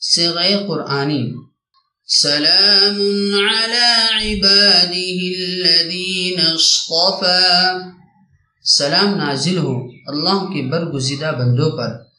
صغیر قرآنی۔ سلام على عباده الذين اصطفى سلام نازل ہو اللہ کے برگزیدہ بندوں پر۔